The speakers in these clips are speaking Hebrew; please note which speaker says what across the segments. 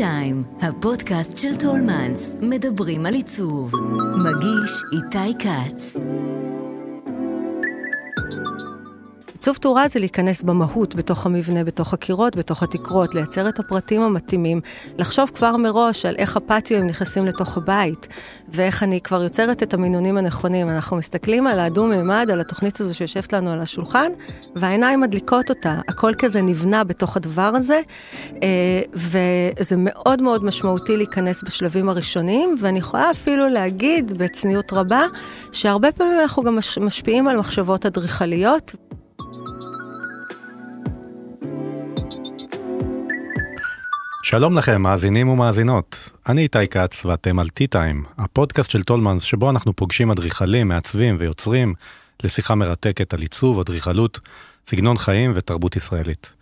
Speaker 1: טיים, הפודקאסט של טולמנס, מדברים על עיצוב. מגיש איתי כץ.
Speaker 2: עיצוב תאורה זה להיכנס במהות, בתוך המבנה, בתוך הקירות, בתוך התקרות, לייצר את הפרטים המתאימים, לחשוב כבר מראש על איך הפטיואים נכנסים לתוך הבית, ואיך אני כבר יוצרת את המינונים הנכונים. אנחנו מסתכלים על הדו-מימד, על התוכנית הזו שיושבת לנו על השולחן, והעיניים מדליקות אותה. הכל כזה נבנה בתוך הדבר הזה, אה, וזה מאוד מאוד משמעותי להיכנס בשלבים הראשוניים, ואני יכולה אפילו להגיד בצניעות רבה, שהרבה פעמים אנחנו גם משפיעים על מחשבות אדריכליות.
Speaker 3: שלום לכם, מאזינים ומאזינות. אני איתי כץ ואתם על T-Time, הפודקאסט של טולמנס שבו אנחנו פוגשים אדריכלים, מעצבים ויוצרים לשיחה מרתקת על עיצוב, אדריכלות, סגנון חיים ותרבות ישראלית.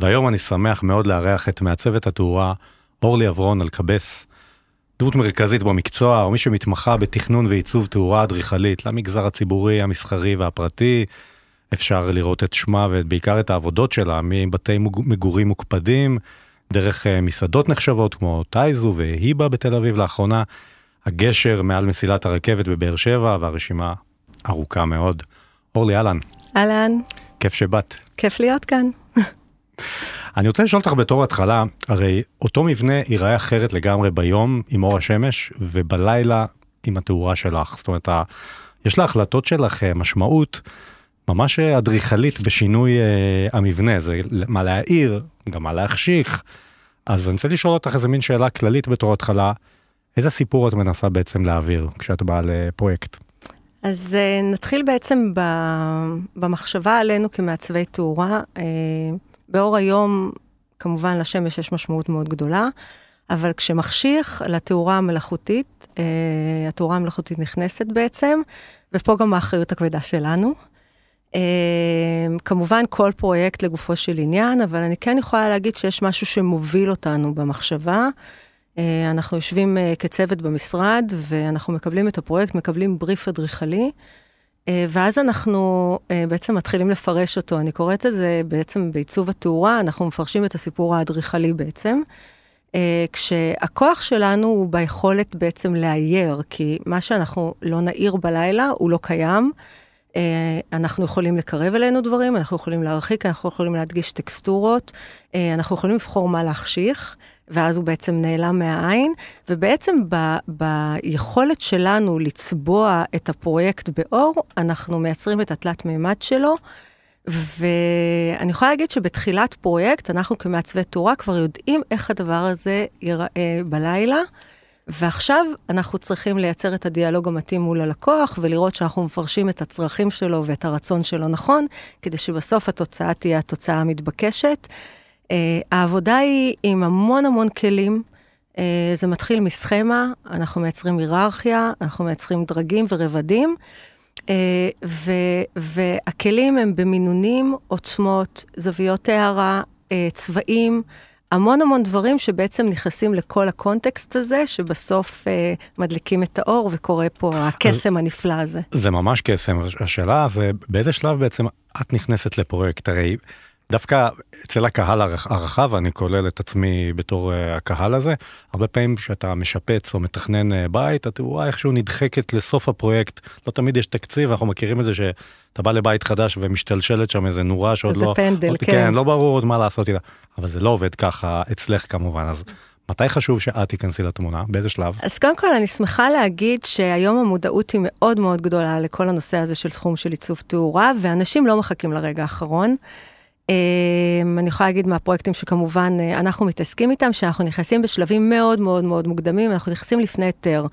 Speaker 3: והיום אני שמח מאוד לארח את מעצבת התאורה אורלי אברון אלקבס, דמות מרכזית במקצוע או מי שמתמחה בתכנון ועיצוב תאורה אדריכלית למגזר הציבורי, המסחרי והפרטי. אפשר לראות את שמה ובעיקר את העבודות שלה מבתי מגורים מוקפדים. דרך אה, מסעדות נחשבות כמו טייזו והיבה בתל אביב לאחרונה, הגשר מעל מסילת הרכבת בבאר שבע והרשימה ארוכה מאוד. אורלי, אהלן.
Speaker 2: אהלן.
Speaker 3: כיף שבאת.
Speaker 2: כיף להיות כאן.
Speaker 3: אני רוצה לשאול אותך בתור התחלה, הרי אותו מבנה ייראה אחרת לגמרי ביום עם אור השמש ובלילה עם התאורה שלך. זאת אומרת, יש להחלטות שלך אה, משמעות ממש אדריכלית בשינוי uh, המבנה, זה מה להעיר, גם מה להחשיך. אז אני רוצה לשאול אותך איזה מין שאלה כללית בתור התחלה, איזה סיפור את מנסה בעצם להעביר כשאת באה לפרויקט?
Speaker 2: אז uh, נתחיל בעצם ב, במחשבה עלינו כמעצבי תאורה. Uh, באור היום, כמובן לשמש יש משמעות מאוד גדולה, אבל כשמחשיך לתאורה המלאכותית, uh, התאורה המלאכותית נכנסת בעצם, ופה גם האחריות הכבדה שלנו. אמ, כמובן, כל פרויקט לגופו של עניין, אבל אני כן יכולה להגיד שיש משהו שמוביל אותנו במחשבה. אה, אנחנו יושבים אה, כצוות במשרד, ואנחנו מקבלים את הפרויקט, מקבלים בריף אדריכלי, אה, ואז אנחנו בעצם מתחילים לפרש אותו. אני קוראת לזה בעצם בעיצוב התאורה, אנחנו מפרשים את הסיפור האדריכלי בעצם. כשהכוח שלנו הוא ביכולת בעצם לאייר, כי מה שאנחנו לא נעיר בלילה הוא לא קיים. אה, אנחנו יכולים לקרב אלינו דברים, אנחנו יכולים להרחיק, אנחנו יכולים להדגיש טקסטורות, אה, אנחנו יכולים לבחור מה להחשיך, ואז הוא בעצם נעלם מהעין, ובעצם ב, ביכולת שלנו לצבוע את הפרויקט באור, אנחנו מייצרים את התלת מימד שלו. ואני יכולה להגיד שבתחילת פרויקט, אנחנו כמעצבי תאורה כבר יודעים איך הדבר הזה ייראה בלילה. ועכשיו אנחנו צריכים לייצר את הדיאלוג המתאים מול הלקוח ולראות שאנחנו מפרשים את הצרכים שלו ואת הרצון שלו נכון, כדי שבסוף התוצאה תהיה התוצאה המתבקשת. Uh, העבודה היא עם המון המון כלים. Uh, זה מתחיל מסכמה, אנחנו מייצרים היררכיה, אנחנו מייצרים דרגים ורבדים, uh, ו- והכלים הם במינונים, עוצמות, זוויות הערה, uh, צבעים. המון המון דברים שבעצם נכנסים לכל הקונטקסט הזה, שבסוף אה, מדליקים את האור וקורה פה הקסם הנפלא הזה.
Speaker 3: זה ממש קסם. השאלה זה באיזה שלב בעצם את נכנסת לפרויקט? הרי דווקא אצל הקהל הרחב, אני כולל את עצמי בתור uh, הקהל הזה, הרבה פעמים כשאתה משפץ או מתכנן uh, בית, התאורה איכשהו נדחקת לסוף הפרויקט, לא תמיד יש תקציב, אנחנו מכירים את זה שאתה בא לבית חדש ומשתלשלת שם איזה נורה שעוד
Speaker 2: לא...
Speaker 3: איזה
Speaker 2: פנדל, עוד,
Speaker 3: כן. כן, לא ברור עוד מה לעשות איתה, אבל זה לא עובד ככה אצלך כמובן, אז... מתי חשוב שאת תיכנסי לתמונה? באיזה שלב?
Speaker 2: אז קודם כל אני שמחה להגיד שהיום המודעות היא מאוד מאוד גדולה לכל הנושא הזה של תחום של עיצוב תאורה, ואנשים לא מחכים לרגע האחרון. אמ, אני יכולה להגיד מהפרויקטים שכמובן אה, אנחנו מתעסקים איתם, שאנחנו נכנסים בשלבים מאוד מאוד מאוד מוקדמים, אנחנו נכנסים לפני היתר.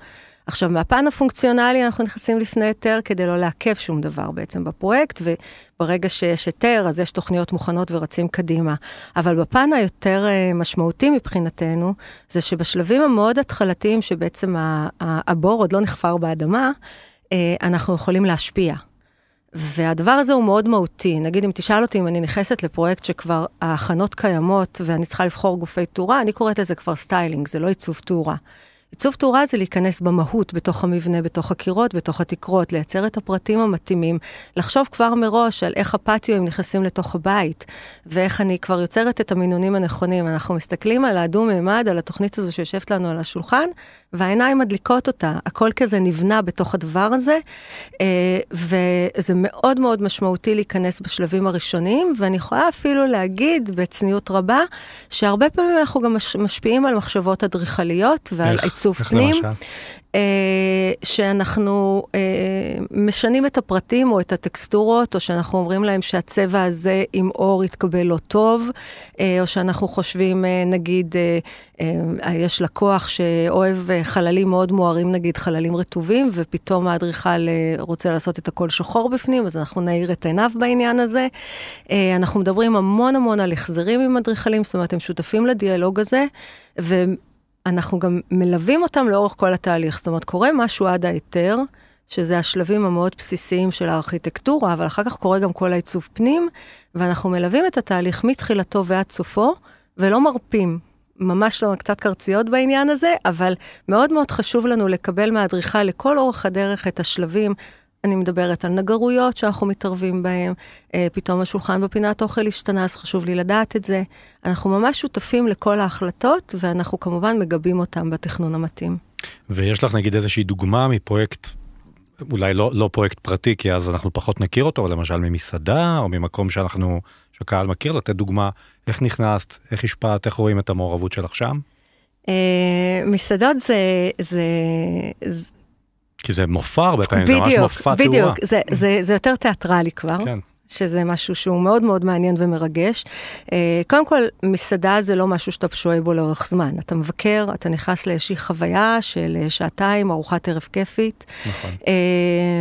Speaker 2: עכשיו, מהפן הפונקציונלי אנחנו נכנסים לפני היתר כדי לא לעכב שום דבר בעצם בפרויקט, וברגע שיש היתר, אז יש תוכניות מוכנות ורצים קדימה. אבל בפן היותר אה, משמעותי מבחינתנו, זה שבשלבים המאוד התחלתיים, שבעצם הבור עוד לא נחפר באדמה, אה, אנחנו יכולים להשפיע. והדבר הזה הוא מאוד מהותי. נגיד, אם תשאל אותי אם אני נכנסת לפרויקט שכבר ההכנות קיימות ואני צריכה לבחור גופי תאורה, אני קוראת לזה כבר סטיילינג, זה לא עיצוב תאורה. עיצוב תאורה זה להיכנס במהות, בתוך המבנה, בתוך הקירות, בתוך התקרות, לייצר את הפרטים המתאימים, לחשוב כבר מראש על איך הפטיואים נכנסים לתוך הבית, ואיך אני כבר יוצרת את המינונים הנכונים. אנחנו מסתכלים על הדו-מימד, על התוכנית הזו שיושבת לנו על השולחן, והעיניים מדליקות אותה. הכל כזה נבנה בתוך הדבר הזה, אה, וזה מאוד מאוד משמעותי להיכנס בשלבים הראשונים, ואני יכולה אפילו להגיד בצניעות רבה, שהרבה פעמים אנחנו גם משפיעים על מחשבות אדריכליות ועל עיצוב פנים. איך למשל? אה, שאנחנו אה, משנים את הפרטים או את הטקסטורות, או שאנחנו אומרים להם שהצבע הזה עם אור יתקבל לא טוב, אה, או שאנחנו חושבים, אה, נגיד, אה, אה, יש לקוח שאוהב אה, חללים מאוד מוארים, נגיד חללים רטובים, ופתאום האדריכל אה, רוצה לעשות את הכל שחור בפנים, אז אנחנו נאיר את עיניו בעניין הזה. אה, אנחנו מדברים המון המון על החזרים עם אדריכלים, זאת אומרת, הם שותפים לדיאלוג הזה. ו... אנחנו גם מלווים אותם לאורך כל התהליך. זאת אומרת, קורה משהו עד ההיתר, שזה השלבים המאוד בסיסיים של הארכיטקטורה, אבל אחר כך קורה גם כל העיצוב פנים, ואנחנו מלווים את התהליך מתחילתו ועד סופו, ולא מרפים. ממש לא קצת קרציות בעניין הזה, אבל מאוד מאוד חשוב לנו לקבל מהאדריכל לכל אורך הדרך את השלבים אני מדברת על נגרויות שאנחנו מתערבים בהן, אה, פתאום השולחן בפינת אוכל השתנה, אז חשוב לי לדעת את זה. אנחנו ממש שותפים לכל ההחלטות, ואנחנו כמובן מגבים אותם בתכנון המתאים.
Speaker 3: ויש לך נגיד איזושהי דוגמה מפרויקט, אולי לא, לא פרויקט פרטי, כי אז אנחנו פחות נכיר אותו, למשל ממסעדה, או ממקום שאנחנו, שהקהל מכיר, לתת דוגמה איך נכנסת, איך השפעת, איך רואים את המעורבות שלך שם?
Speaker 2: אה, מסעדות זה, זה, זה
Speaker 3: כי זה מופע הרבה פעמים, זה ממש מופע תאורה.
Speaker 2: בדיוק, זה, זה, זה יותר תיאטרלי כבר. כן. שזה משהו שהוא מאוד מאוד מעניין ומרגש. Uh, קודם כל, מסעדה זה לא משהו שאתה שוהה בו לאורך זמן. אתה מבקר, אתה נכנס לאיזושהי חוויה של uh, שעתיים, ארוחת ערב כיפית. נכון. Uh,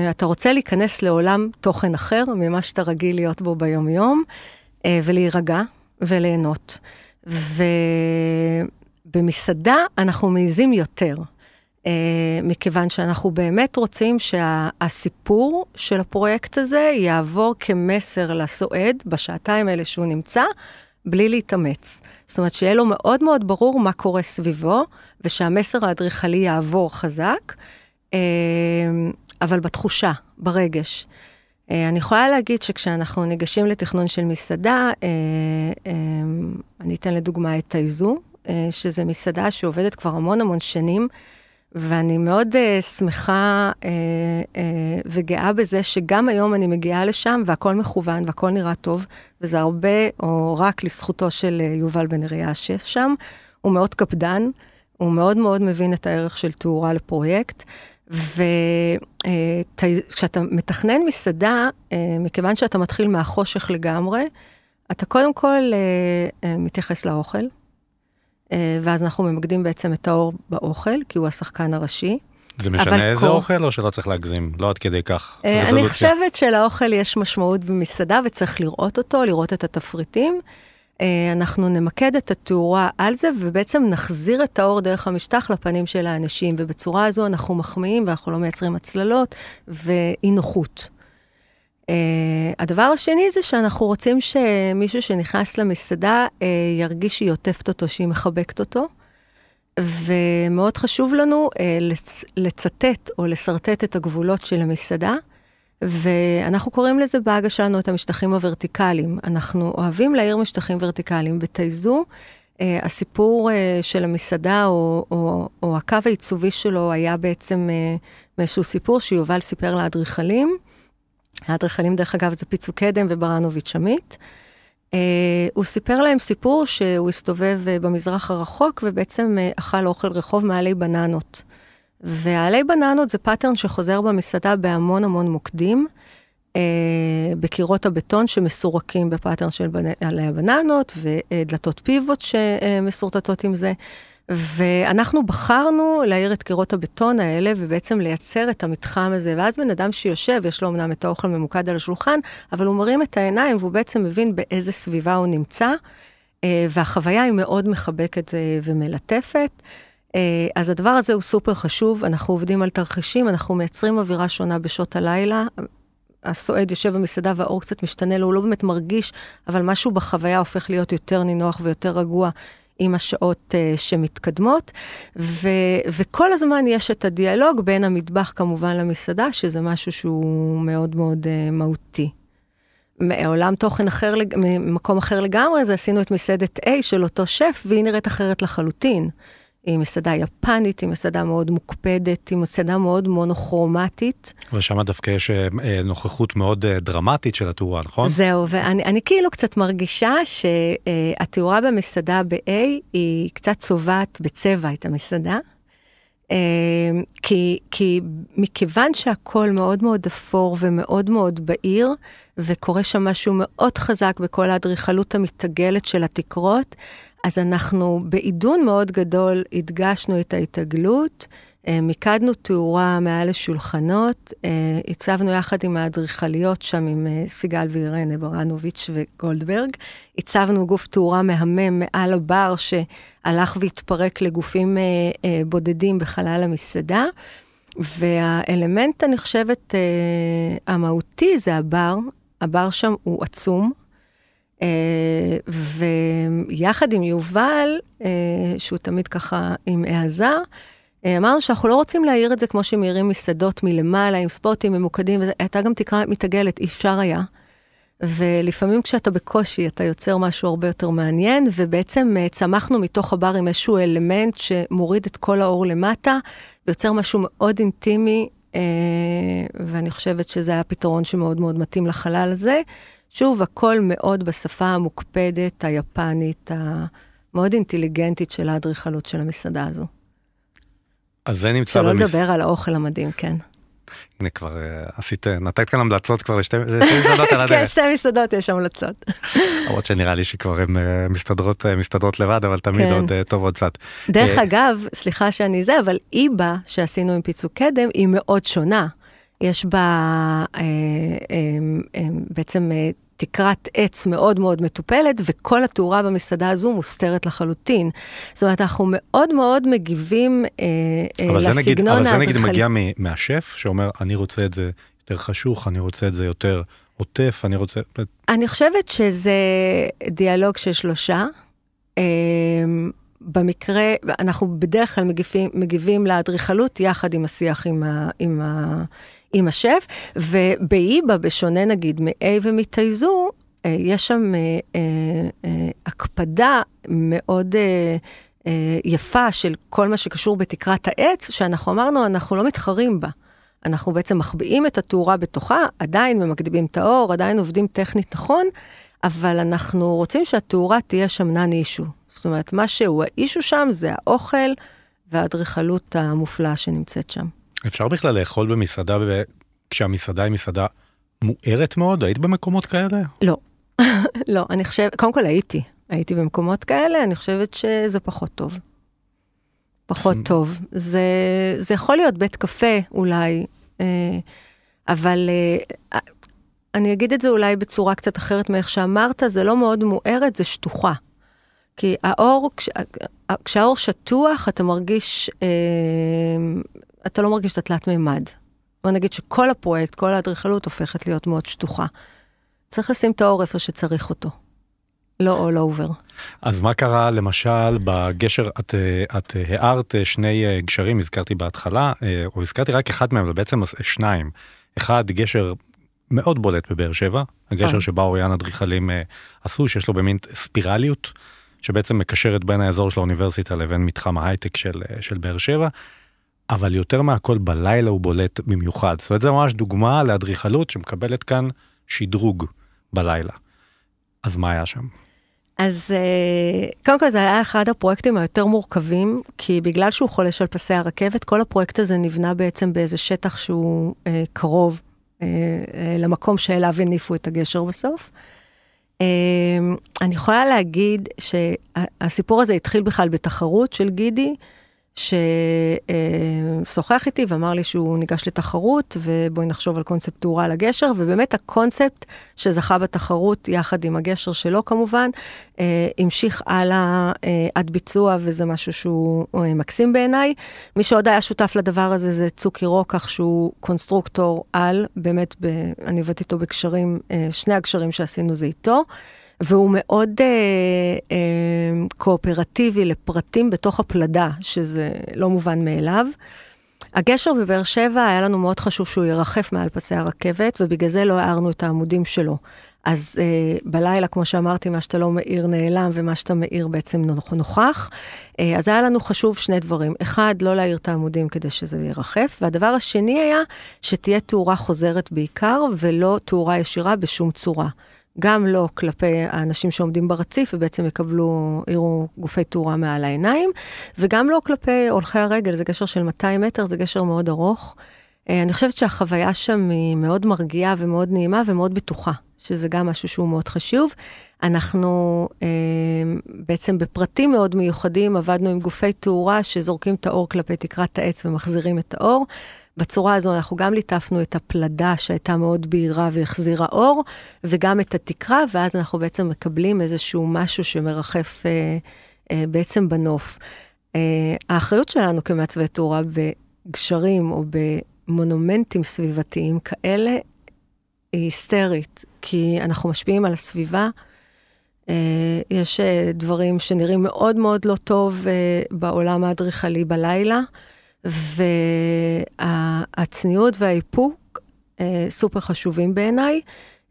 Speaker 2: אתה רוצה להיכנס לעולם תוכן אחר ממה שאתה רגיל להיות בו ביום-יום, uh, ולהירגע וליהנות. ובמסעדה אנחנו מעיזים יותר. Uh, מכיוון שאנחנו באמת רוצים שהסיפור שה, של הפרויקט הזה יעבור כמסר לסועד בשעתיים האלה שהוא נמצא, בלי להתאמץ. זאת אומרת, שיהיה לו מאוד מאוד ברור מה קורה סביבו, ושהמסר האדריכלי יעבור חזק, uh, אבל בתחושה, ברגש. Uh, אני יכולה להגיד שכשאנחנו ניגשים לתכנון של מסעדה, uh, uh, אני אתן לדוגמה את טייזו, שזה מסעדה שעובדת כבר המון המון שנים. ואני מאוד uh, שמחה uh, uh, וגאה בזה שגם היום אני מגיעה לשם והכל מכוון והכל נראה טוב, וזה הרבה או רק לזכותו של uh, יובל בן אריה השף שם. הוא מאוד קפדן, הוא מאוד מאוד מבין את הערך של תאורה לפרויקט. וכשאתה uh, מתכנן מסעדה, uh, מכיוון שאתה מתחיל מהחושך לגמרי, אתה קודם כל uh, מתייחס לאוכל. אה, ואז אנחנו ממקדים בעצם את האור באוכל, כי הוא השחקן הראשי.
Speaker 3: זה משנה איזה קור... אוכל או שלא צריך להגזים? לא עד כדי כך.
Speaker 2: אה, אני חושבת שלאוכל יש משמעות במסעדה וצריך לראות אותו, לראות את התפריטים. אה, אנחנו נמקד את התאורה על זה ובעצם נחזיר את האור דרך המשטח לפנים של האנשים, ובצורה הזו אנחנו מחמיאים ואנחנו לא מייצרים הצללות ואי נוחות. Uh, הדבר השני זה שאנחנו רוצים שמישהו שנכנס למסעדה uh, ירגיש שהיא עוטפת אותו, שהיא מחבקת אותו. ומאוד חשוב לנו uh, לצ- לצטט או לשרטט את הגבולות של המסעדה. ואנחנו קוראים לזה בעגה שלנו את המשטחים הוורטיקליים. אנחנו אוהבים להעיר משטחים ורטיקליים. בתייזו, אה, הסיפור אה, של המסעדה או, או, או הקו העיצובי שלו היה בעצם אה, מאיזשהו סיפור שיובל סיפר לאדריכלים. האדריכלים, דרך אגב, זה פיצו קדם וברנוביץ' עמית. אה, הוא סיפר להם סיפור שהוא הסתובב אה, במזרח הרחוק ובעצם אה, אכל אוכל רחוב מעלי בננות. ועלי בננות זה pattern שחוזר במסעדה בהמון המון מוקדים, אה, בקירות הבטון שמסורקים ב pattern של עלי הבננות ודלתות פיבוט שמסורטטות עם זה. ואנחנו בחרנו להעיר את קירות הבטון האלה ובעצם לייצר את המתחם הזה. ואז בן אדם שיושב, יש לו אמנם את האוכל ממוקד על השולחן, אבל הוא מרים את העיניים והוא בעצם מבין באיזה סביבה הוא נמצא, אה, והחוויה היא מאוד מחבקת אה, ומלטפת. אה, אז הדבר הזה הוא סופר חשוב, אנחנו עובדים על תרחישים, אנחנו מייצרים אווירה שונה בשעות הלילה. הסועד יושב במסעדה והאור קצת משתנה לו, הוא לא באמת מרגיש, אבל משהו בחוויה הופך להיות יותר נינוח ויותר רגוע עם השעות uh, שמתקדמות, ו, וכל הזמן יש את הדיאלוג בין המטבח כמובן למסעדה, שזה משהו שהוא מאוד מאוד uh, מהותי. מעולם תוכן אחר, ממקום אחר לגמרי, זה עשינו את מסעדת A של אותו שף, והיא נראית אחרת לחלוטין. היא מסעדה יפנית, היא מסעדה מאוד מוקפדת, היא מסעדה מאוד מונוכרומטית.
Speaker 3: ושם דווקא יש אה, אה, נוכחות מאוד אה, דרמטית של התאורה, נכון?
Speaker 2: זהו, ואני כאילו קצת מרגישה שהתאורה במסעדה ב-A היא קצת צובעת בצבע את המסעדה. כי, כי מכיוון שהכל מאוד מאוד אפור ומאוד מאוד בהיר, וקורה שם משהו מאוד חזק בכל האדריכלות המתעגלת של התקרות, אז אנחנו בעידון מאוד גדול הדגשנו את ההתעגלות, אה, מיקדנו תאורה מעל לשולחנות, אה, הצבנו יחד עם האדריכליות שם, עם אה, סיגל ואירנה ברנוביץ' וגולדברג, הצבנו גוף תאורה מהמם מעל הבר שהלך והתפרק לגופים בודדים בחלל המסעדה. והאלמנט, אני חושבת, המהותי זה הבר. הבר שם הוא עצום, Uh, ויחד עם יובל, uh, שהוא תמיד ככה עם העזה, uh, אמרנו שאנחנו לא רוצים להעיר את זה כמו שמאירים מסעדות מלמעלה, עם ספוטים ממוקדים, והייתה גם תקרה מתעגלת, אי אפשר היה. ולפעמים כשאתה בקושי, אתה יוצר משהו הרבה יותר מעניין, ובעצם צמחנו מתוך הבר עם איזשהו אלמנט שמוריד את כל האור למטה, ויוצר משהו מאוד אינטימי, ואני חושבת שזה היה פתרון שמאוד מאוד מתאים לחלל הזה. שוב, הכל מאוד בשפה המוקפדת, היפנית, המאוד אינטליגנטית של האדריכלות של המסעדה הזו.
Speaker 3: אז זה נמצא
Speaker 2: שלא במס... לדבר על האוכל המדהים, כן.
Speaker 3: הנה כבר uh, עשית, נתת כאן המלצות כבר לשתי מסעדות על הדרך.
Speaker 2: כן, שתי מסעדות יש המלצות.
Speaker 3: למרות שנראה לי שכבר הן uh, מסתדרות, uh, מסתדרות לבד, אבל תמיד כן. עוד טוב עוד קצת.
Speaker 2: דרך אגב, סליחה שאני זה, אבל איבה שעשינו עם פיצוק קדם היא מאוד שונה. יש בה אה, אה, אה, בעצם אה, תקרת עץ מאוד מאוד מטופלת, וכל התאורה במסעדה הזו מוסתרת לחלוטין. זאת אומרת, אנחנו מאוד מאוד מגיבים אה, אה, לסגנון האדריכלי.
Speaker 3: אבל זה נגיד מגיע מהשף, שאומר, אני רוצה את זה יותר חשוך, אני רוצה את זה יותר עוטף, אני רוצה...
Speaker 2: אני חושבת שזה דיאלוג של שלושה. אה, במקרה, אנחנו בדרך כלל מגיבים, מגיבים לאדריכלות יחד עם השיח עם, ה, עם, ה, עם השף, ובאיבה, בשונה נגיד מ-A ומתייזו, אה, יש שם אה, אה, הקפדה מאוד יפה של כל מה שקשור בתקרת העץ, שאנחנו אמרנו, אנחנו לא מתחרים בה. אנחנו בעצם מחביאים את התאורה בתוכה, עדיין ממקדימים את האור, עדיין עובדים טכנית נכון, אבל אנחנו רוצים שהתאורה תהיה שם נן אישו. זאת אומרת, מה שהוא האישו שם זה האוכל והאדריכלות המופלאה שנמצאת שם.
Speaker 3: אפשר בכלל לאכול במסעדה כשהמסעדה היא מסעדה מוארת מאוד? היית במקומות כאלה?
Speaker 2: לא. לא, אני חושבת, קודם כל הייתי, הייתי במקומות כאלה, אני חושבת שזה פחות טוב. פחות טוב. זה, זה יכול להיות בית קפה אולי, אה, אבל אה, אני אגיד את זה אולי בצורה קצת אחרת מאיך שאמרת, זה לא מאוד מוארת, זה שטוחה. כי האור, כש, כשהאור שטוח, אתה מרגיש, אה, אתה לא מרגיש את התלת מימד. בוא נגיד שכל הפרויקט, כל האדריכלות הופכת להיות מאוד שטוחה. צריך לשים את האור איפה שצריך אותו. לא all over.
Speaker 3: אז מה קרה למשל בגשר, את, את הערת שני גשרים, הזכרתי בהתחלה, או הזכרתי רק אחד מהם, אבל בעצם שניים. אחד, גשר מאוד בולט בבאר שבע, הגשר אה. שבה אוריין אדריכלים עשו, שיש לו במין ספירליות, שבעצם מקשרת בין האזור של האוניברסיטה לבין מתחם ההייטק של, של באר שבע. אבל יותר מהכל בלילה הוא בולט במיוחד. זאת אומרת, זה ממש דוגמה לאדריכלות שמקבלת כאן שדרוג בלילה. אז מה היה שם?
Speaker 2: אז אה, קודם כל זה היה אחד הפרויקטים היותר מורכבים, כי בגלל שהוא חולש על פסי הרכבת, כל הפרויקט הזה נבנה בעצם באיזה שטח שהוא אה, קרוב אה, אה, למקום שאליו הניפו את הגשר בסוף. אה, אני יכולה להגיד שהסיפור הזה התחיל בכלל בתחרות של גידי, ששוחח איתי ואמר לי שהוא ניגש לתחרות, ובואי נחשוב על קונספט תאורה על הגשר, ובאמת הקונספט שזכה בתחרות, יחד עם הגשר שלו כמובן, אה, המשיך הלאה אה, עד ביצוע, וזה משהו שהוא אה, מקסים בעיניי. מי שעוד היה שותף לדבר הזה זה צוקי רוקח, שהוא קונסטרוקטור על, באמת, ב, אני עובדת איתו בגשרים, שני הגשרים שעשינו זה איתו. והוא מאוד אה, אה, קואופרטיבי לפרטים בתוך הפלדה, שזה לא מובן מאליו. הגשר בבאר שבע, היה לנו מאוד חשוב שהוא ירחף מעל פסי הרכבת, ובגלל זה לא הערנו את העמודים שלו. אז אה, בלילה, כמו שאמרתי, מה שאתה לא מאיר נעלם, ומה שאתה מאיר בעצם נוכח. אה, אז היה לנו חשוב שני דברים. אחד, לא להאיר את העמודים כדי שזה ירחף, והדבר השני היה שתהיה תאורה חוזרת בעיקר, ולא תאורה ישירה בשום צורה. גם לא כלפי האנשים שעומדים ברציף ובעצם יקבלו, יראו גופי תאורה מעל העיניים, וגם לא כלפי הולכי הרגל, זה גשר של 200 מטר, זה גשר מאוד ארוך. אה, אני חושבת שהחוויה שם היא מאוד מרגיעה ומאוד נעימה ומאוד בטוחה, שזה גם משהו שהוא מאוד חשוב. אנחנו אה, בעצם בפרטים מאוד מיוחדים עבדנו עם גופי תאורה שזורקים את האור כלפי תקרת העץ ומחזירים את האור. בצורה הזו אנחנו גם ליטפנו את הפלדה שהייתה מאוד בהירה והחזירה אור, וגם את התקרה, ואז אנחנו בעצם מקבלים איזשהו משהו שמרחף אה, אה, בעצם בנוף. אה, האחריות שלנו כמעצבי תאורה בגשרים או במונומנטים סביבתיים כאלה היא היסטרית, כי אנחנו משפיעים על הסביבה. Uh, יש uh, דברים שנראים מאוד מאוד לא טוב uh, בעולם האדריכלי בלילה, והצניעות והאיפוק אה, סופר חשובים בעיניי,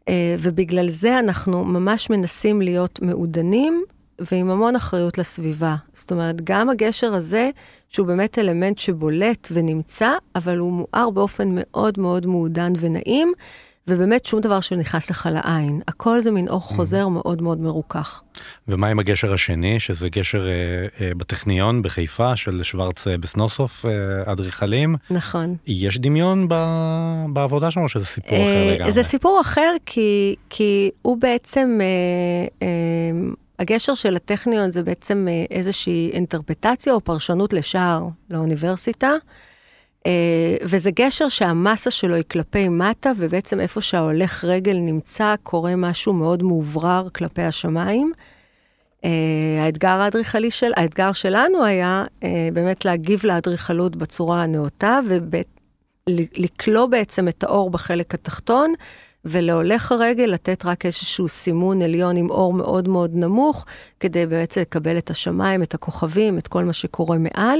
Speaker 2: אה, ובגלל זה אנחנו ממש מנסים להיות מעודנים ועם המון אחריות לסביבה. זאת אומרת, גם הגשר הזה, שהוא באמת אלמנט שבולט ונמצא, אבל הוא מואר באופן מאוד מאוד מעודן ונעים. ובאמת שום דבר שנכנס לך לעין. הכל זה מין אור חוזר מאוד מאוד מרוכך.
Speaker 3: ומה עם הגשר השני, שזה גשר אה, אה, בטכניון בחיפה של שוורץ אה, בסנוסוף, אה, אדריכלים?
Speaker 2: נכון.
Speaker 3: יש דמיון ב, בעבודה שם או שזה סיפור אה, אחר לגמרי?
Speaker 2: זה סיפור אחר כי, כי הוא בעצם... אה, אה, הגשר של הטכניון זה בעצם אה, איזושהי אינטרפטציה או פרשנות לשער לאוניברסיטה. אה, וזה גשר שהמסה שלו היא כלפי מטה, ובעצם איפה שההולך רגל נמצא, קורה משהו מאוד מאוברר כלפי השמיים. Uh, האתגר האדריכלי של, האתגר שלנו היה uh, באמת להגיב לאדריכלות בצורה הנאותה ולקלוא בעצם את האור בחלק התחתון, ולהולך הרגל לתת רק איזשהו סימון עליון עם אור מאוד מאוד נמוך, כדי בעצם לקבל את השמיים, את הכוכבים, את כל מה שקורה מעל.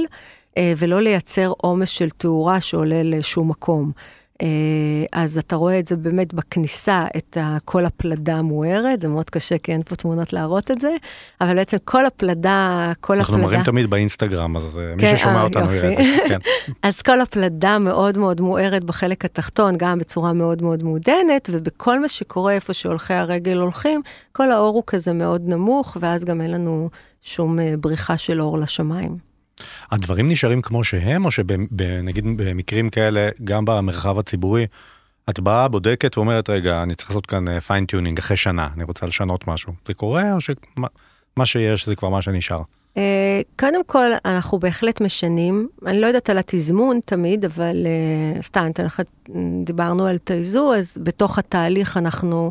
Speaker 2: אה, ולא לייצר עומס של תאורה שעולה לשום מקום. אה, אז אתה רואה את זה באמת בכניסה, את כל הפלדה המוארת, זה מאוד קשה כי אין פה תמונות להראות את זה, אבל בעצם כל הפלדה, כל
Speaker 3: אנחנו
Speaker 2: הפלדה...
Speaker 3: אנחנו מראים תמיד באינסטגרם, אז אה, כן, מי ששומע אה, אותנו יראה את זה. כן.
Speaker 2: אז כל הפלדה מאוד מאוד מוארת בחלק התחתון, גם בצורה מאוד מאוד מעודנת, ובכל מה שקורה איפה שהולכי הרגל הולכים, כל האור הוא כזה מאוד נמוך, ואז גם אין לנו שום בריחה של אור לשמיים.
Speaker 3: הדברים נשארים כמו שהם, או שנגיד במקרים כאלה, גם במרחב הציבורי, את באה, בודקת ואומרת, רגע, אני צריך לעשות כאן fine tuning אה, אחרי שנה, אני רוצה לשנות משהו. זה קורה, או שמה שיש זה כבר מה שנשאר? Uh,
Speaker 2: קודם כל, אנחנו בהחלט משנים. אני לא יודעת על התזמון תמיד, אבל uh, סתם, דיברנו על תייזו, אז בתוך התהליך אנחנו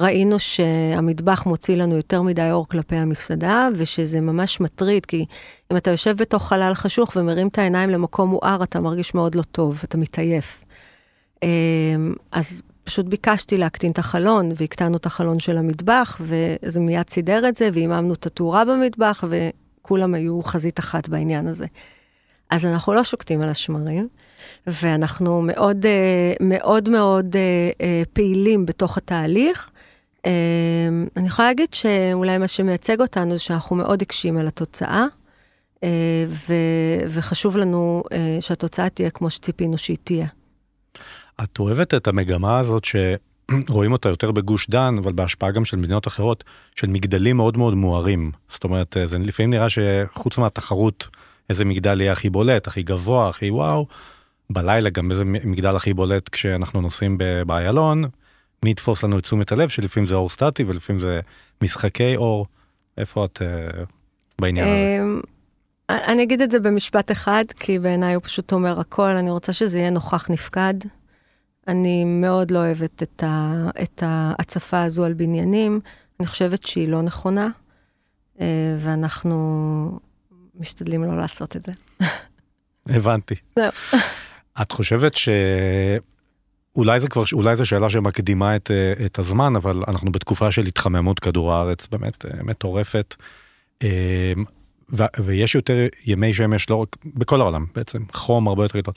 Speaker 2: ראינו שהמטבח מוציא לנו יותר מדי אור כלפי המסעדה, ושזה ממש מטריד, כי אם אתה יושב בתוך חלל חשוך ומרים את העיניים למקום מואר, אתה מרגיש מאוד לא טוב, אתה מתעייף. אמ, אז פשוט ביקשתי להקטין את החלון, והקטנו את החלון של המטבח, וזה מיד סידר את זה, והיממנו את התאורה במטבח, וכולם היו חזית אחת בעניין הזה. אז אנחנו לא שוקטים על השמרים, ואנחנו מאוד אה, מאוד מאוד אה, פעילים בתוך התהליך. אמ, אני יכולה להגיד שאולי מה שמייצג אותנו זה שאנחנו מאוד עיקשים על התוצאה, אה, ו- וחשוב לנו אה, שהתוצאה תהיה כמו שציפינו שהיא תהיה.
Speaker 3: את אוהבת את המגמה הזאת שרואים אותה יותר בגוש דן, אבל בהשפעה גם של מדינות אחרות, של מגדלים מאוד מאוד מוארים. זאת אומרת, אה, זה לפעמים נראה שחוץ מהתחרות, איזה מגדל יהיה הכי בולט, הכי גבוה, הכי וואו, בלילה גם איזה מגדל הכי בולט כשאנחנו נוסעים באיילון, מי יתפוס לנו את תשומת הלב שלפעמים זה אור סטטי ולפעמים זה משחקי אור. איפה את uh, בעניין הזה? אמ,
Speaker 2: אני אגיד את זה במשפט אחד, כי בעיניי הוא פשוט אומר הכל, אני רוצה שזה יהיה נוכח נפקד. אני מאוד לא אוהבת את, ה, את ההצפה הזו על בניינים, אני חושבת שהיא לא נכונה, אה, ואנחנו משתדלים לא לעשות את זה.
Speaker 3: הבנתי. זהו. את חושבת ש... אולי זה כבר, אולי זו שאלה שמקדימה את, אה, את הזמן, אבל אנחנו בתקופה של התחממות כדור הארץ באמת אה, מטורפת. אה, ו, ויש יותר ימי שמש, לא רק, בכל העולם בעצם, חום הרבה יותר גדול.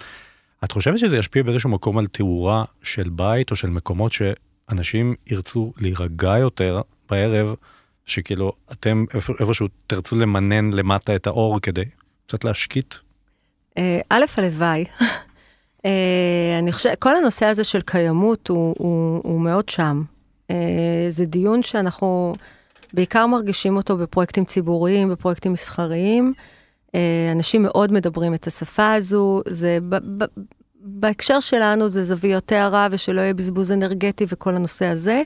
Speaker 3: את חושבת שזה ישפיע באיזשהו מקום על תאורה של בית או של מקומות שאנשים ירצו להירגע יותר בערב, שכאילו אתם איפשהו תרצו למנן למטה את האור כדי קצת להשקיט?
Speaker 2: א', הלוואי. אה, אני חושבת, כל הנושא הזה של קיימות הוא, הוא, הוא מאוד שם. אה, זה דיון שאנחנו בעיקר מרגישים אותו בפרויקטים ציבוריים, בפרויקטים מסחריים. אה, אנשים מאוד מדברים את השפה הזו, זה ב, ב, בהקשר שלנו זה זוויות הערה ושלא יהיה בזבוז אנרגטי וכל הנושא הזה.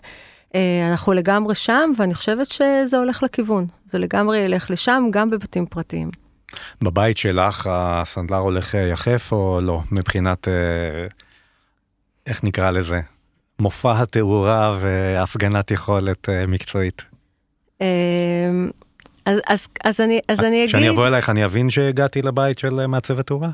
Speaker 2: אנחנו לגמרי שם, ואני חושבת שזה הולך לכיוון. זה לגמרי ילך לשם, גם בבתים פרטיים.
Speaker 3: בבית שלך הסנדלר הולך יחף או לא, מבחינת, אה, איך נקרא לזה, מופע התאורה והפגנת יכולת אה, מקצועית?
Speaker 2: אמ, אז, אז, אז, אני, אז אני אגיד...
Speaker 3: כשאני אבוא אלייך אני אבין שהגעתי לבית של אה, מעצבת תאורה?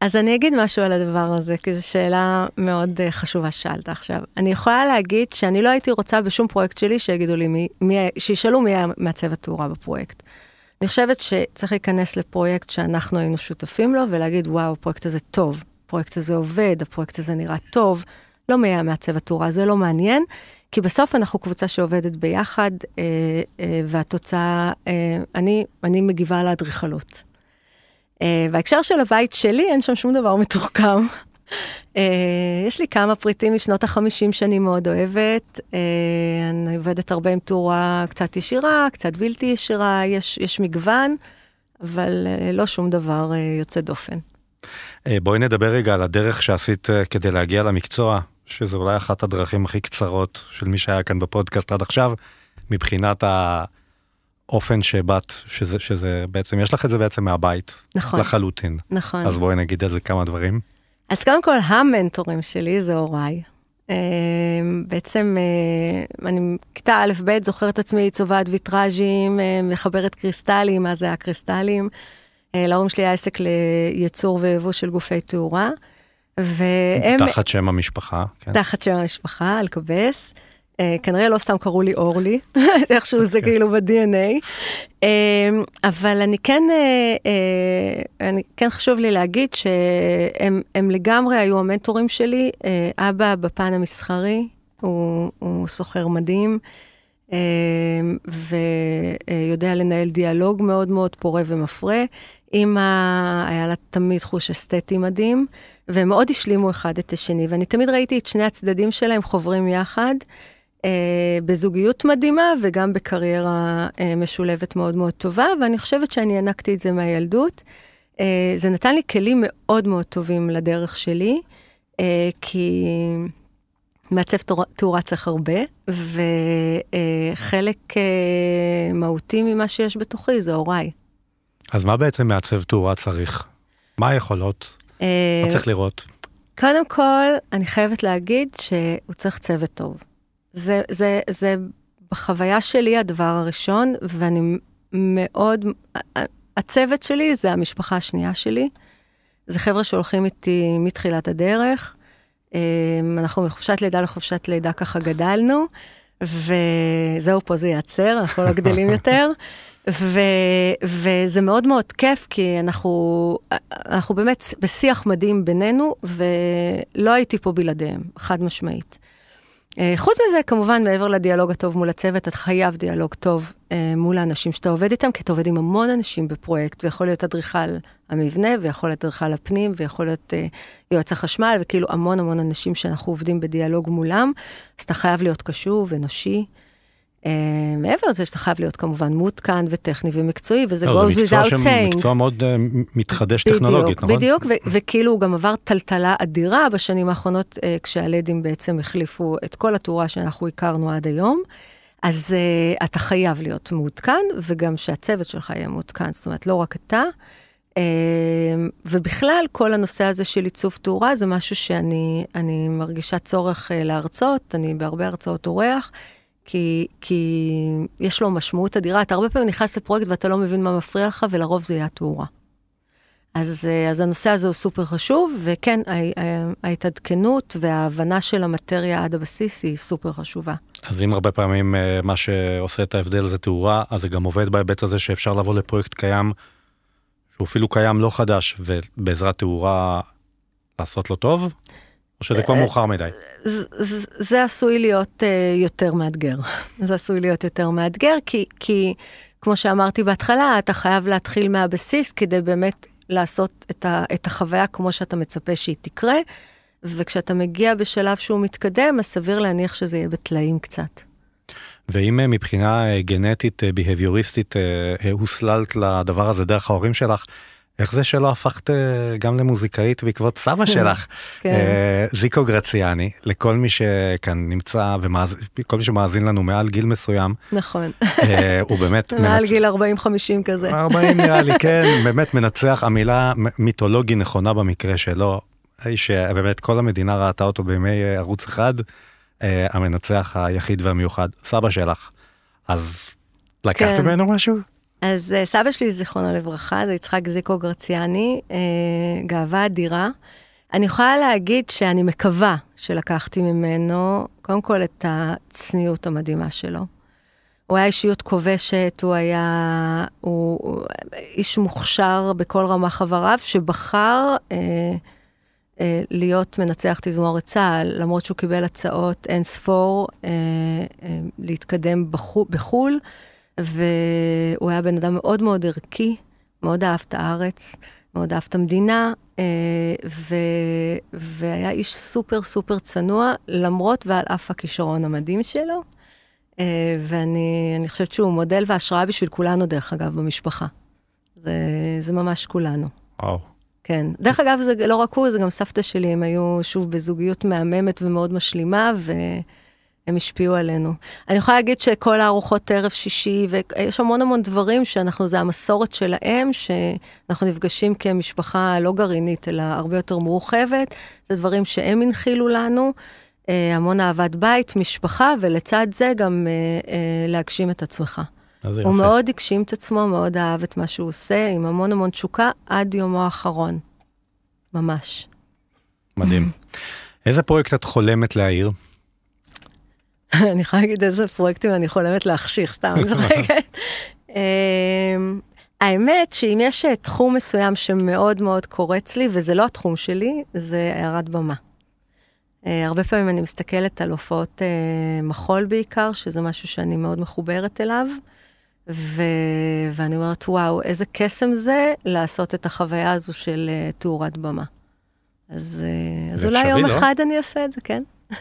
Speaker 2: אז אני אגיד משהו על הדבר הזה, כי זו שאלה מאוד חשובה ששאלת עכשיו. אני יכולה להגיד שאני לא הייתי רוצה בשום פרויקט שלי שיגידו לי, מי, מי, שישאלו מי היה מעצבת תאורה בפרויקט. אני חושבת שצריך להיכנס לפרויקט שאנחנו היינו שותפים לו ולהגיד, וואו, הפרויקט הזה טוב, הפרויקט הזה עובד, הפרויקט הזה נראה טוב, לא מי מעצב התאורה, זה לא מעניין, כי בסוף אנחנו קבוצה שעובדת ביחד, אה, אה, והתוצאה, אה, אני, אני מגיבה לאדריכלות. אה, בהקשר של הבית שלי, אין שם שום דבר מתוחכם. אה, יש לי כמה פריטים משנות החמישים שאני מאוד אוהבת. אה, אני עובדת הרבה עם תאורה קצת ישירה, קצת בלתי ישירה, יש, יש מגוון, אבל אה, לא שום דבר יוצא דופן.
Speaker 3: בואי נדבר רגע על הדרך שעשית כדי להגיע למקצוע, שזו אולי אחת הדרכים הכי קצרות של מי שהיה כאן בפודקאסט עד עכשיו, מבחינת האופן שבאת, שזה, שזה בעצם, יש לך את זה בעצם מהבית.
Speaker 2: נכון.
Speaker 3: לחלוטין.
Speaker 2: נכון.
Speaker 3: אז בואי נגיד על זה כמה דברים.
Speaker 2: אז קודם כל, המנטורים שלי זה הוריי. Uh, בעצם uh, אני כיתה א'-ב' זוכרת עצמי צובעת ויטראז'ים, uh, מחברת קריסטלים, מה זה הקריסטלים. Uh, להורים שלי היה עסק לייצור ויבוא של גופי תאורה.
Speaker 3: והם... תחת שם המשפחה,
Speaker 2: כן. תחת שם המשפחה, אלקבס. Uh, כנראה לא סתם קראו לי אורלי, איכשהו זה אוקיי. כאילו ב-DNA. Uh, אבל אני כן, uh, אני כן חשוב לי להגיד שהם לגמרי היו המנטורים שלי. אבא בפן המסחרי, הוא, הוא סוחר מדהים, ויודע לנהל דיאלוג מאוד מאוד פורה ומפרה. אמא, היה לה תמיד חוש אסתטי מדהים, והם מאוד השלימו אחד את השני, ואני תמיד ראיתי את שני הצדדים שלהם חוברים יחד. אה, בזוגיות מדהימה וגם בקריירה אה, משולבת מאוד מאוד טובה, ואני חושבת שאני הענקתי את זה מהילדות. אה, זה נתן לי כלים מאוד מאוד טובים לדרך שלי, אה, כי מעצב תאורה צריך הרבה, וחלק אה, מהותי ממה שיש בתוכי זה הוריי.
Speaker 3: אז מה בעצם מעצב תאורה צריך? מה היכולות? אה, מה צריך לראות?
Speaker 2: קודם כל, אני חייבת להגיד שהוא צריך צוות טוב. זה, זה, זה בחוויה שלי הדבר הראשון, ואני מאוד, הצוות שלי זה המשפחה השנייה שלי. זה חבר'ה שהולכים איתי מתחילת הדרך. אמ, אנחנו מחופשת לידה לחופשת לידה ככה גדלנו, וזהו, פה זה ייעצר, אנחנו לא גדלים יותר. ו, וזה מאוד מאוד כיף, כי אנחנו, אנחנו באמת בשיח מדהים בינינו, ולא הייתי פה בלעדיהם, חד משמעית. אה, חוץ מזה, כמובן, מעבר לדיאלוג הטוב מול הצוות, אתה חייב דיאלוג טוב אה, מול האנשים שאתה עובד איתם, כי אתה עובד עם המון אנשים בפרויקט, זה יכול להיות אדריכל המבנה, ויכול להיות אדריכל הפנים, ויכול להיות אה, יועץ החשמל, וכאילו המון המון אנשים שאנחנו עובדים בדיאלוג מולם, אז אתה חייב להיות קשוב, אנושי. Uh, מעבר לזה שאתה חייב להיות כמובן מעודכן וטכני ומקצועי, וזה
Speaker 3: לא, goes without saying. זה מקצוע מאוד uh, מתחדש בדיוק, טכנולוגית,
Speaker 2: נכון? בדיוק, ו- וכאילו הוא גם עבר טלטלה אדירה בשנים האחרונות, uh, כשהלדים בעצם החליפו את כל התאורה שאנחנו הכרנו עד היום. אז uh, אתה חייב להיות מעודכן, וגם שהצוות שלך יהיה מעודכן, זאת אומרת, לא רק אתה. Uh, ובכלל, כל הנושא הזה של עיצוב תאורה זה משהו שאני מרגישה צורך uh, להרצות, אני בהרבה הרצאות אורח. כי, כי יש לו משמעות אדירה. אתה הרבה פעמים נכנס לפרויקט ואתה לא מבין מה מפריע לך, ולרוב זה יהיה התאורה. אז, אה, אז הנושא הזה הוא סופר חשוב, וכן, ההתעדכנות וההבנה של המטריה עד הבסיס היא סופר חשובה.
Speaker 3: אז אם הרבה פעמים אה, מה שעושה את ההבדל זה תאורה, אז זה גם עובד בהיבט הזה שאפשר לבוא לפרויקט קיים, שהוא אפילו קיים לא חדש, ובעזרת תאורה לעשות לו טוב? או שזה כבר מאוחר מדי?
Speaker 2: זה עשוי להיות יותר מאתגר. זה עשוי להיות יותר מאתגר, כי, כי כמו שאמרתי בהתחלה, אתה חייב להתחיל מהבסיס כדי באמת לעשות את, ה, את החוויה כמו שאתה מצפה שהיא תקרה, וכשאתה מגיע בשלב שהוא מתקדם, אז סביר להניח שזה יהיה בטלאים קצת.
Speaker 3: ואם אה, מבחינה אה, גנטית, בהביוריסטית, אה, הוסללת לדבר הזה דרך ההורים שלך, איך זה שלא הפכת גם למוזיקאית בעקבות סבא שלך? כן. זיקו גרציאני, לכל מי שכאן נמצא וכל מי שמאזין לנו מעל גיל מסוים.
Speaker 2: נכון.
Speaker 3: הוא באמת...
Speaker 2: מעל גיל 40-50 כזה.
Speaker 3: 40 נראה לי, כן, באמת מנצח, המילה מיתולוגי נכונה במקרה שלו. האיש שבאמת כל המדינה ראתה אותו בימי ערוץ אחד, המנצח היחיד והמיוחד, סבא שלך. אז לקחת כן. ממנו משהו?
Speaker 2: אז uh, סבא שלי, זיכרונו לברכה, זה יצחק זיקו גרציאני, uh, גאווה אדירה. אני יכולה להגיד שאני מקווה שלקחתי ממנו, קודם כל, את הצניעות המדהימה שלו. הוא היה אישיות כובשת, הוא היה... הוא, הוא איש מוכשר בכל רמה חבריו, שבחר אה, אה, להיות מנצח תזמורת צה"ל, למרות שהוא קיבל הצעות אין ספור אה, אה, להתקדם בחו, בחו"ל. והוא היה בן אדם מאוד מאוד ערכי, מאוד אהב את הארץ, מאוד אהב את המדינה, אה, ו... והיה איש סופר סופר צנוע, למרות ועל אף הכישרון המדהים שלו. אה, ואני חושבת שהוא מודל והשראה בשביל כולנו, דרך אגב, במשפחה. זה, זה ממש כולנו.
Speaker 3: וואו.
Speaker 2: כן. דרך אגב, זה לא רק הוא, זה גם סבתא שלי, הם היו שוב בזוגיות מהממת ומאוד משלימה, ו... הם השפיעו עלינו. אני יכולה להגיד שכל הארוחות ערב שישי, ויש המון המון דברים שאנחנו, זה המסורת שלהם, שאנחנו נפגשים כמשפחה לא גרעינית, אלא הרבה יותר מורחבת. זה דברים שהם הנחילו לנו, אה, המון אהבת בית, משפחה, ולצד זה גם אה, אה, להגשים את עצמך. הוא יפה. מאוד הגשים את עצמו, מאוד אהב את מה שהוא עושה, עם המון המון תשוקה, עד יומו האחרון. ממש.
Speaker 3: מדהים. איזה פרויקט את חולמת להעיר?
Speaker 2: אני יכולה להגיד איזה פרויקטים אני חולמת להחשיך, סתם אני צוחקת. אמ, האמת שאם יש אה, תחום מסוים שמאוד מאוד קורץ לי, וזה לא התחום שלי, זה הערת במה. אה, הרבה פעמים אני מסתכלת על הופעות אה, מחול בעיקר, שזה משהו שאני מאוד מחוברת אליו, ו... ואני אומרת, וואו, איזה קסם זה לעשות את החוויה הזו של תאורת במה. אז, אז אולי יום לא? אחד אני אעשה את זה, כן.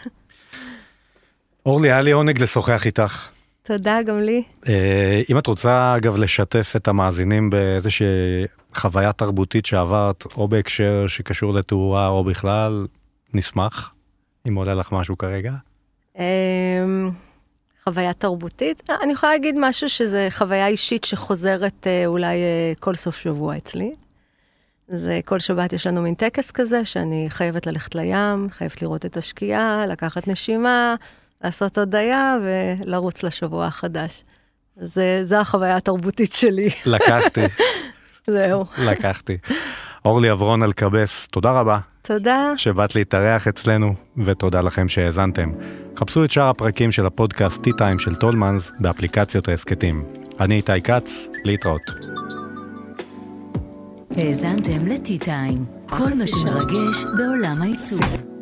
Speaker 3: אורלי, היה לי עונג לשוחח איתך.
Speaker 2: תודה, גם לי.
Speaker 3: אה, אם את רוצה, אגב, לשתף את המאזינים באיזושהי חוויה תרבותית שעברת, או בהקשר שקשור לתאורה, או בכלל, נשמח, אם עולה לך משהו כרגע. אמ,
Speaker 2: חוויה תרבותית? אה, אני יכולה להגיד משהו שזה חוויה אישית שחוזרת אה, אולי כל סוף שבוע אצלי. זה כל שבת יש לנו מין טקס כזה, שאני חייבת ללכת לים, חייבת לראות את השקיעה, לקחת נשימה, לעשות הודיה ולרוץ לשבוע החדש. זה, זה החוויה התרבותית שלי.
Speaker 3: לקחתי.
Speaker 2: זהו.
Speaker 3: לקחתי. אורלי אברון אלקבס, תודה רבה.
Speaker 2: תודה.
Speaker 3: שבאת להתארח אצלנו, ותודה לכם שהאזנתם. חפשו את שאר הפרקים של הפודקאסט T-Time של טולמנס באפליקציות ההסכתים. אני איתי כץ, להתראות.
Speaker 1: האזנתם ל-T-Time, כל מה שמרגש בעולם העיצוב.